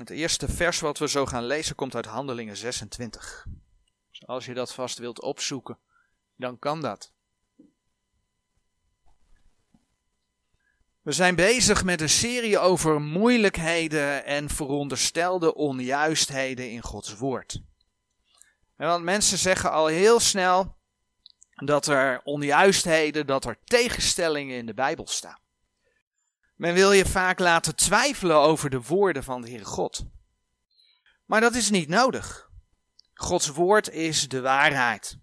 Het eerste vers wat we zo gaan lezen komt uit Handelingen 26. Dus als je dat vast wilt opzoeken, dan kan dat. We zijn bezig met een serie over moeilijkheden en veronderstelde onjuistheden in Gods woord. En want mensen zeggen al heel snel dat er onjuistheden, dat er tegenstellingen in de Bijbel staan. Men wil je vaak laten twijfelen over de woorden van de Heere God. Maar dat is niet nodig. Gods woord is de waarheid.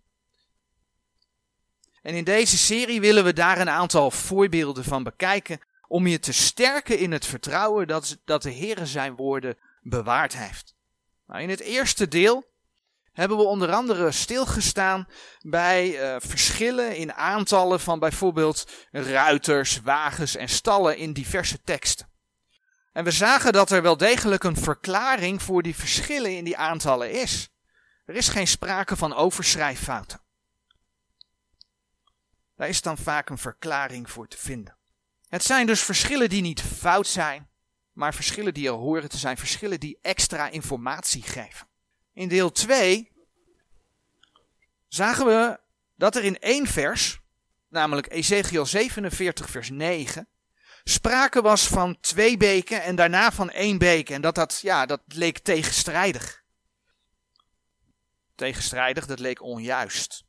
En in deze serie willen we daar een aantal voorbeelden van bekijken om je te sterken in het vertrouwen dat, dat de Heere zijn woorden bewaard heeft. Nou, in het eerste deel hebben we onder andere stilgestaan bij uh, verschillen in aantallen van bijvoorbeeld ruiters, wagens en stallen in diverse teksten. En we zagen dat er wel degelijk een verklaring voor die verschillen in die aantallen is. Er is geen sprake van overschrijffouten. Daar is dan vaak een verklaring voor te vinden. Het zijn dus verschillen die niet fout zijn, maar verschillen die er horen te zijn, verschillen die extra informatie geven. In deel 2 zagen we dat er in één vers, namelijk Ezekiel 47 vers 9, sprake was van twee beken en daarna van één beek. En dat, dat, ja, dat leek tegenstrijdig. Tegenstrijdig, dat leek onjuist.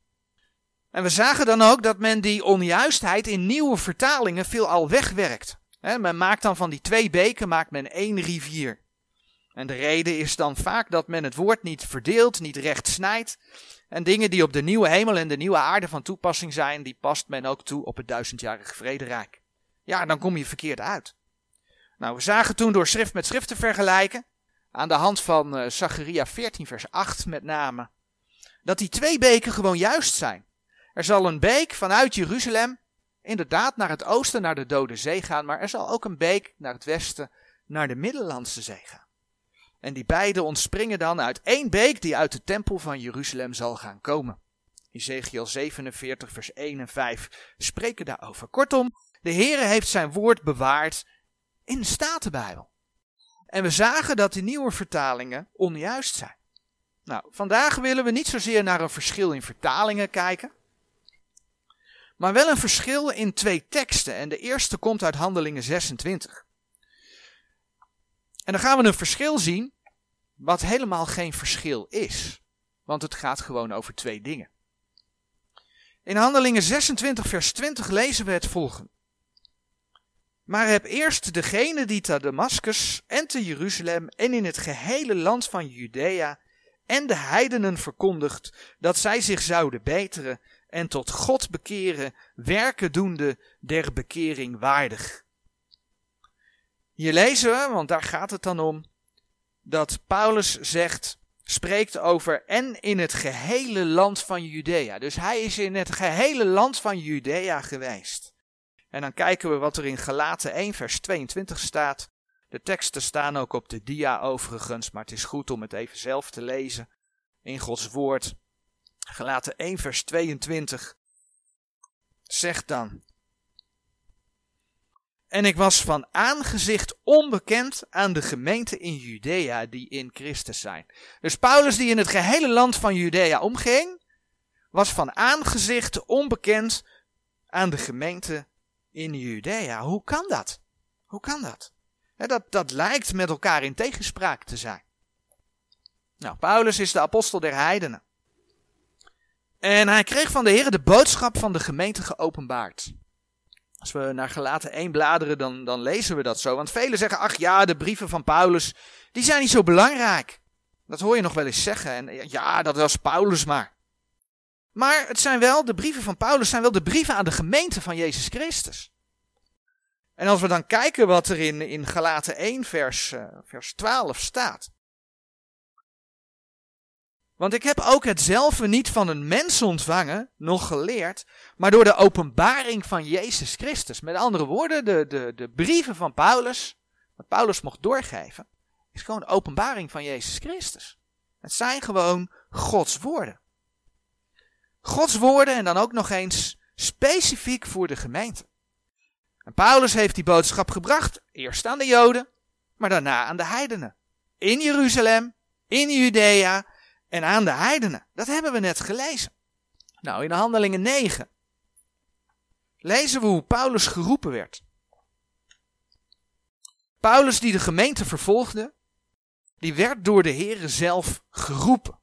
En we zagen dan ook dat men die onjuistheid in nieuwe vertalingen veelal wegwerkt. men maakt dan van die twee beken maakt men één rivier. En de reden is dan vaak dat men het woord niet verdeelt, niet recht snijdt. En dingen die op de nieuwe hemel en de nieuwe aarde van toepassing zijn, die past men ook toe op het duizendjarige vrederijk. Ja, dan kom je verkeerd uit. Nou, we zagen toen door schrift met schrift te vergelijken, aan de hand van uh, Zacharia 14 vers 8 met name, dat die twee beken gewoon juist zijn. Er zal een beek vanuit Jeruzalem inderdaad naar het oosten, naar de Dode Zee gaan, maar er zal ook een beek naar het westen, naar de Middellandse Zee gaan. En die beide ontspringen dan uit één beek die uit de tempel van Jeruzalem zal gaan komen. Ezekiel 47 vers 1 en 5 spreken daarover. Kortom, de Heere heeft zijn woord bewaard in de Statenbijbel. En we zagen dat die nieuwe vertalingen onjuist zijn. Nou, vandaag willen we niet zozeer naar een verschil in vertalingen kijken, maar wel een verschil in twee teksten. En de eerste komt uit Handelingen 26. En dan gaan we een verschil zien, wat helemaal geen verschil is. Want het gaat gewoon over twee dingen. In Handelingen 26, vers 20 lezen we het volgende. Maar heb eerst degene die te Damascus en te Jeruzalem en in het gehele land van Judea en de heidenen verkondigd dat zij zich zouden beteren en tot God bekeren, werken doende der bekering waardig. Hier lezen we, want daar gaat het dan om, dat Paulus zegt, spreekt over en in het gehele land van Judea. Dus hij is in het gehele land van Judea geweest. En dan kijken we wat er in Galaten 1 vers 22 staat. De teksten staan ook op de dia overigens, maar het is goed om het even zelf te lezen in Gods woord. Galaten 1 vers 22 zegt dan, en ik was van aangezicht onbekend aan de gemeente in Judea die in Christus zijn. Dus Paulus die in het gehele land van Judea omging, was van aangezicht onbekend aan de gemeente in Judea. Hoe kan dat? Hoe kan dat? dat, dat lijkt met elkaar in tegenspraak te zijn. Nou, Paulus is de apostel der heidenen. En hij kreeg van de Heer de boodschap van de gemeente geopenbaard. Als we naar gelaten 1 bladeren, dan, dan lezen we dat zo. Want velen zeggen, ach ja, de brieven van Paulus, die zijn niet zo belangrijk. Dat hoor je nog wel eens zeggen. En ja, dat was Paulus maar. Maar het zijn wel, de brieven van Paulus zijn wel de brieven aan de gemeente van Jezus Christus. En als we dan kijken wat er in, in Galaten 1 vers, uh, vers 12 staat. Want ik heb ook hetzelfde niet van een mens ontvangen, nog geleerd, maar door de openbaring van Jezus Christus. Met andere woorden, de, de, de brieven van Paulus, wat Paulus mocht doorgeven, is gewoon de openbaring van Jezus Christus. Het zijn gewoon Gods woorden. Gods woorden en dan ook nog eens specifiek voor de gemeente. En Paulus heeft die boodschap gebracht, eerst aan de Joden, maar daarna aan de heidenen. in Jeruzalem, in Judea en aan de heidenen. Dat hebben we net gelezen. Nou, in de Handelingen 9 lezen we hoe Paulus geroepen werd. Paulus die de gemeente vervolgde, die werd door de Heere zelf geroepen.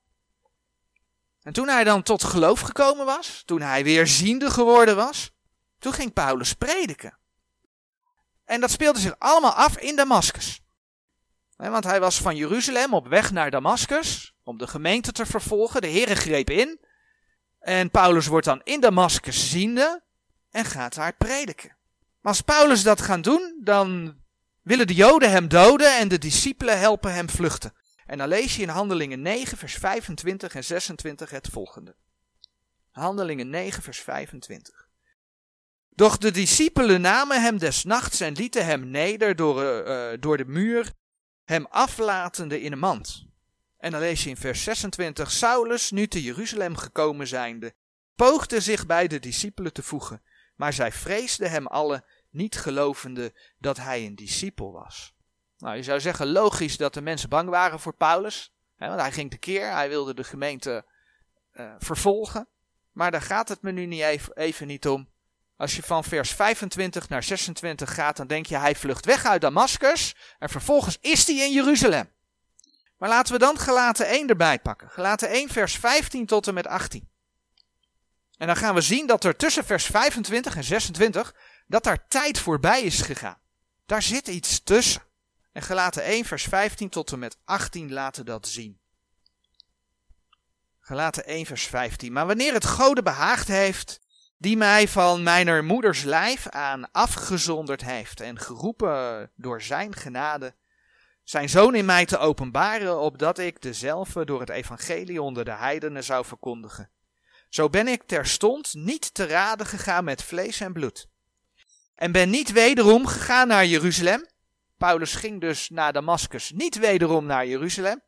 En toen hij dan tot geloof gekomen was, toen hij weer ziende geworden was, toen ging Paulus prediken. En dat speelde zich allemaal af in Damascus. Want hij was van Jeruzalem op weg naar Damascus om de gemeente te vervolgen. De Heere greep in. En Paulus wordt dan in Damascus ziende en gaat daar prediken. Maar als Paulus dat gaat doen, dan willen de Joden hem doden en de discipelen helpen hem vluchten. En dan lees je in Handelingen 9, vers 25 en 26 het volgende. Handelingen 9, vers 25. Doch de discipelen namen hem des nachts en lieten hem neder door, uh, door de muur, hem aflatende in een mand. En dan lees je in vers 26, Saulus, nu te Jeruzalem gekomen zijnde, poogde zich bij de discipelen te voegen, maar zij vreesden hem alle, niet gelovende dat hij een discipel was. Nou, je zou zeggen logisch dat de mensen bang waren voor Paulus, hè, want hij ging tekeer, hij wilde de gemeente uh, vervolgen. Maar daar gaat het me nu niet even, even niet om. Als je van vers 25 naar 26 gaat, dan denk je hij vlucht weg uit Damascus en vervolgens is hij in Jeruzalem. Maar laten we dan gelaten 1 erbij pakken. Gelaten 1 vers 15 tot en met 18. En dan gaan we zien dat er tussen vers 25 en 26, dat daar tijd voorbij is gegaan. Daar zit iets tussen. En gelaten 1 vers 15 tot en met 18 laten dat zien. Gelaten 1 vers 15. Maar wanneer het Gode behaagd heeft, die mij van mijner moeders lijf aan afgezonderd heeft en geroepen door zijn genade, zijn zoon in mij te openbaren, opdat ik dezelfde door het evangelie onder de heidenen zou verkondigen. Zo ben ik terstond niet te raden gegaan met vlees en bloed. En ben niet wederom gegaan naar Jeruzalem. Paulus ging dus naar Damascus, niet wederom naar Jeruzalem.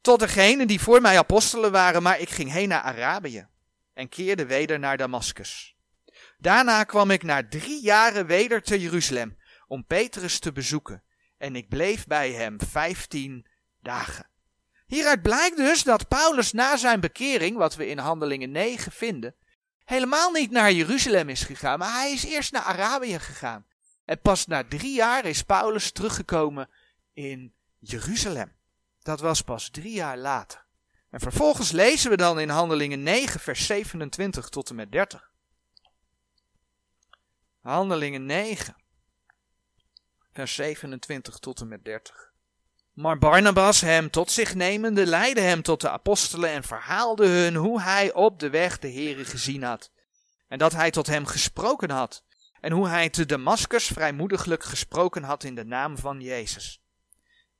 Tot degenen die voor mij apostelen waren, maar ik ging heen naar Arabië en keerde weder naar Damascus. Daarna kwam ik na drie jaren weder te Jeruzalem om Petrus te bezoeken en ik bleef bij hem vijftien dagen. Hieruit blijkt dus dat Paulus na zijn bekering, wat we in Handelingen 9 vinden, helemaal niet naar Jeruzalem is gegaan, maar hij is eerst naar Arabië gegaan. En pas na drie jaar is Paulus teruggekomen in Jeruzalem. Dat was pas drie jaar later. En vervolgens lezen we dan in Handelingen 9, vers 27 tot en met 30. Handelingen 9, vers 27 tot en met 30. Maar Barnabas, hem tot zich nemende, leidde hem tot de apostelen en verhaalde hun hoe hij op de weg de Heere gezien had. En dat hij tot hem gesproken had. En hoe hij te Damascus vrijmoediglijk gesproken had in de naam van Jezus.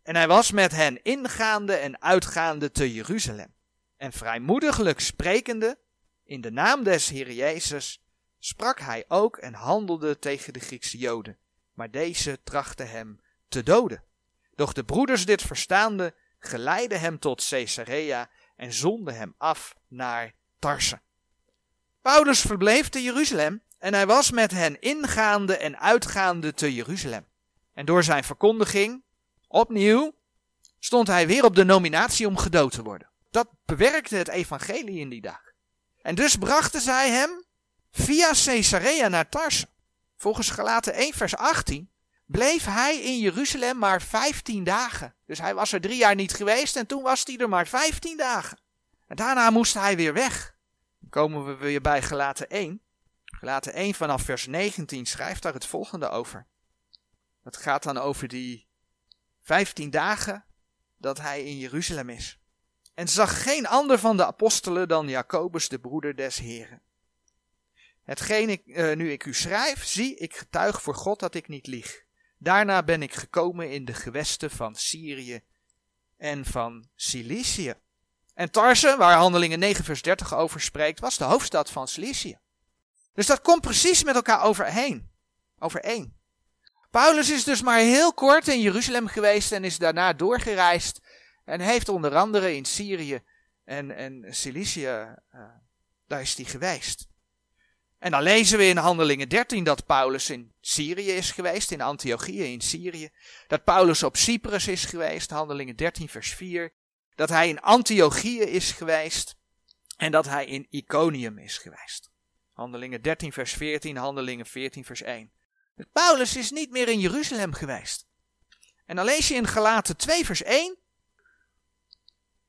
En hij was met hen ingaande en uitgaande te Jeruzalem. En vrijmoediglijk sprekende, in de naam des Heer Jezus, sprak hij ook en handelde tegen de Griekse Joden. Maar deze trachten hem te doden. Doch de broeders dit verstaande, geleidden hem tot Caesarea en zonden hem af naar Tarse. Paulus verbleef te Jeruzalem en hij was met hen ingaande en uitgaande te Jeruzalem. En door zijn verkondiging, opnieuw, stond hij weer op de nominatie om gedood te worden. Dat bewerkte het evangelie in die dag. En dus brachten zij hem via Caesarea naar Tarse. Volgens Galaten 1 vers 18 bleef hij in Jeruzalem maar 15 dagen. Dus hij was er drie jaar niet geweest en toen was hij er maar 15 dagen. En daarna moest hij weer weg. Dan komen we weer bij Galaten 1. Galaten 1 vanaf vers 19 schrijft daar het volgende over. Het gaat dan over die 15 dagen dat hij in Jeruzalem is. En zag geen ander van de apostelen dan Jacobus, de broeder des Heren. Hetgeen ik, uh, nu ik u schrijf, zie ik getuig voor God dat ik niet lieg. Daarna ben ik gekomen in de gewesten van Syrië en van Cilicië. En Tarse, waar Handelingen 9 vers 30 over spreekt, was de hoofdstad van Cilicië. Dus dat komt precies met elkaar overheen. Overeen. Paulus is dus maar heel kort in Jeruzalem geweest en is daarna doorgereisd. En heeft onder andere in Syrië en, en Cilicië, uh, daar is hij geweest. En dan lezen we in Handelingen 13 dat Paulus in Syrië is geweest, in Antiochië in Syrië. Dat Paulus op Cyprus is geweest, Handelingen 13 vers 4. Dat hij in Antiochië is geweest en dat hij in Iconium is geweest. Handelingen 13 vers 14, Handelingen 14 vers 1. Paulus is niet meer in Jeruzalem geweest. En dan lees je in Galaten 2 vers 1.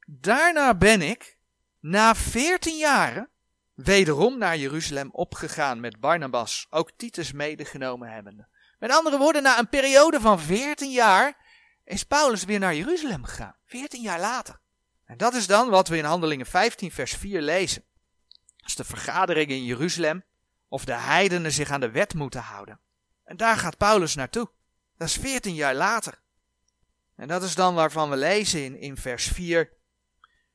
Daarna ben ik, na 14 jaren, wederom naar Jeruzalem opgegaan met Barnabas, ook Titus medegenomen hebbende. Met andere woorden, na een periode van 14 jaar is Paulus weer naar Jeruzalem gegaan. 14 jaar later. En dat is dan wat we in Handelingen 15, vers 4 lezen. Als de vergadering in Jeruzalem of de heidenen zich aan de wet moeten houden. En daar gaat Paulus naartoe. Dat is 14 jaar later. En dat is dan waarvan we lezen in, in vers 4.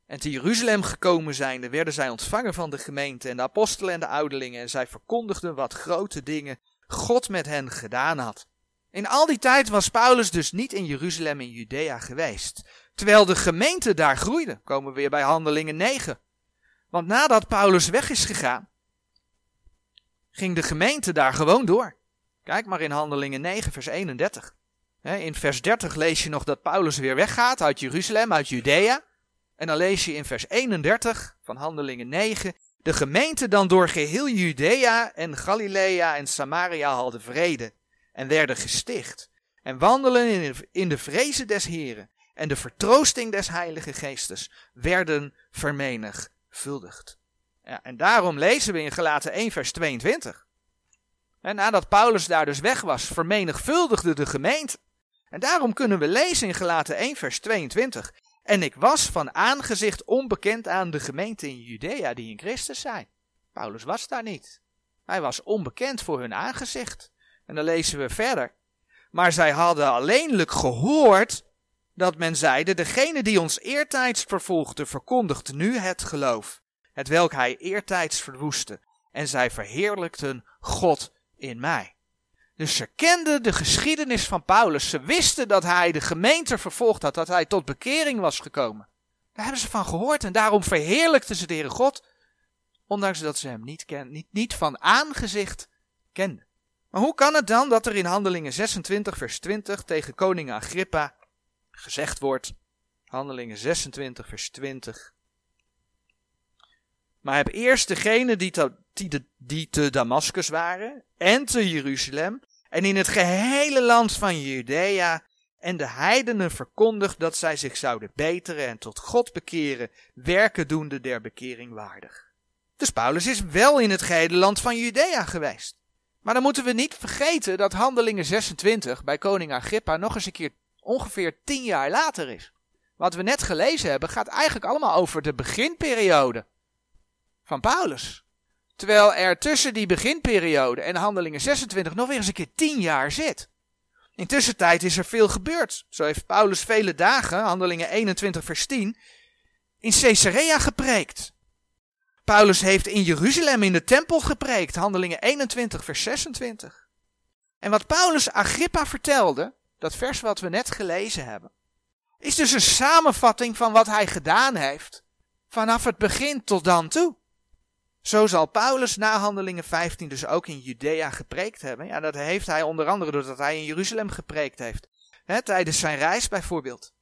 En te Jeruzalem gekomen zijnde werden zij ontvangen van de gemeente en de apostelen en de ouderlingen. En zij verkondigden wat grote dingen God met hen gedaan had. In al die tijd was Paulus dus niet in Jeruzalem in Judea geweest. Terwijl de gemeente daar groeide. Komen we weer bij Handelingen 9. Want nadat Paulus weg is gegaan, ging de gemeente daar gewoon door. Kijk maar in Handelingen 9, vers 31. In vers 30 lees je nog dat Paulus weer weggaat uit Jeruzalem, uit Judea. En dan lees je in vers 31 van Handelingen 9. De gemeente dan door geheel Judea en Galilea en Samaria hadden vrede en werden gesticht. En wandelen in de vrezen des Heren en de vertroosting des Heilige Geestes werden vermenigvuldigd. Ja, en daarom lezen we in Gelaten 1 vers 22. En nadat Paulus daar dus weg was, vermenigvuldigde de gemeente. En daarom kunnen we lezen in Gelaten 1 vers 22. En ik was van aangezicht onbekend aan de gemeente in Judea die in Christus zijn. Paulus was daar niet. Hij was onbekend voor hun aangezicht. En dan lezen we verder. Maar zij hadden alleenlijk gehoord dat men zeide, degene die ons eertijds vervolgde, verkondigt nu het geloof, het welk hij eertijds verwoestte, en zij verheerlijkten God in mij. Dus ze kenden de geschiedenis van Paulus. Ze wisten dat hij de gemeente vervolgd had, dat hij tot bekering was gekomen. Daar hebben ze van gehoord en daarom verheerlijkten ze de Heere God, ondanks dat ze hem niet, ken, niet, niet van aangezicht kenden. Maar hoe kan het dan dat er in Handelingen 26 vers 20 tegen koning Agrippa gezegd wordt, Handelingen 26 vers 20, maar heb eerst degene die te, die, die te Damascus waren en te Jeruzalem en in het gehele land van Judea en de heidenen verkondigd dat zij zich zouden beteren en tot God bekeren, werken doende der bekering waardig. Dus Paulus is wel in het gehele land van Judea geweest. Maar dan moeten we niet vergeten dat Handelingen 26 bij koning Agrippa nog eens een keer ongeveer tien jaar later is. Wat we net gelezen hebben gaat eigenlijk allemaal over de beginperiode van Paulus. Terwijl er tussen die beginperiode en Handelingen 26 nog weer eens een keer tien jaar zit. Intussen tijd is er veel gebeurd. Zo heeft Paulus vele dagen, Handelingen 21 vers 10, in Caesarea gepreekt. Paulus heeft in Jeruzalem in de tempel gepreekt, Handelingen 21 vers 26. En wat Paulus Agrippa vertelde, dat vers wat we net gelezen hebben, is dus een samenvatting van wat hij gedaan heeft vanaf het begin tot dan toe. Zo zal Paulus na handelingen 15 dus ook in Judea gepreekt hebben. Ja, dat heeft hij onder andere doordat hij in Jeruzalem gepreekt heeft. tijdens zijn reis bijvoorbeeld.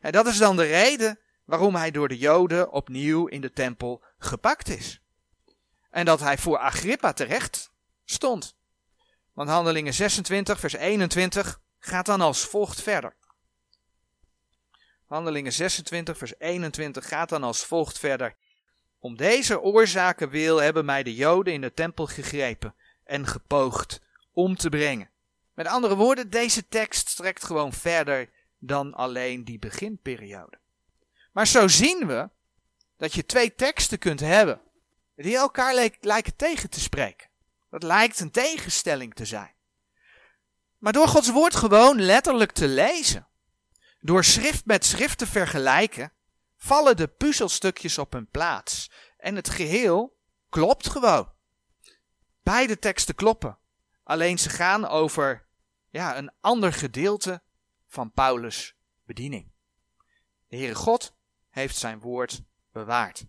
En dat is dan de reden waarom hij door de Joden opnieuw in de tempel gepakt is. En dat hij voor Agrippa terecht stond. Want handelingen 26 vers 21 gaat dan als volgt verder. Handelingen 26 vers 21 gaat dan als volgt verder. Om deze oorzaken wil hebben mij de Joden in de tempel gegrepen en gepoogd om te brengen. Met andere woorden, deze tekst strekt gewoon verder dan alleen die beginperiode. Maar zo zien we dat je twee teksten kunt hebben die elkaar lijken tegen te spreken. Dat lijkt een tegenstelling te zijn. Maar door Gods woord gewoon letterlijk te lezen, door schrift met schrift te vergelijken, vallen de puzzelstukjes op hun plaats. En het geheel klopt gewoon. Beide teksten kloppen. Alleen ze gaan over ja, een ander gedeelte van Paulus' bediening. De Heere God heeft zijn woord bewaard.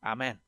Amen.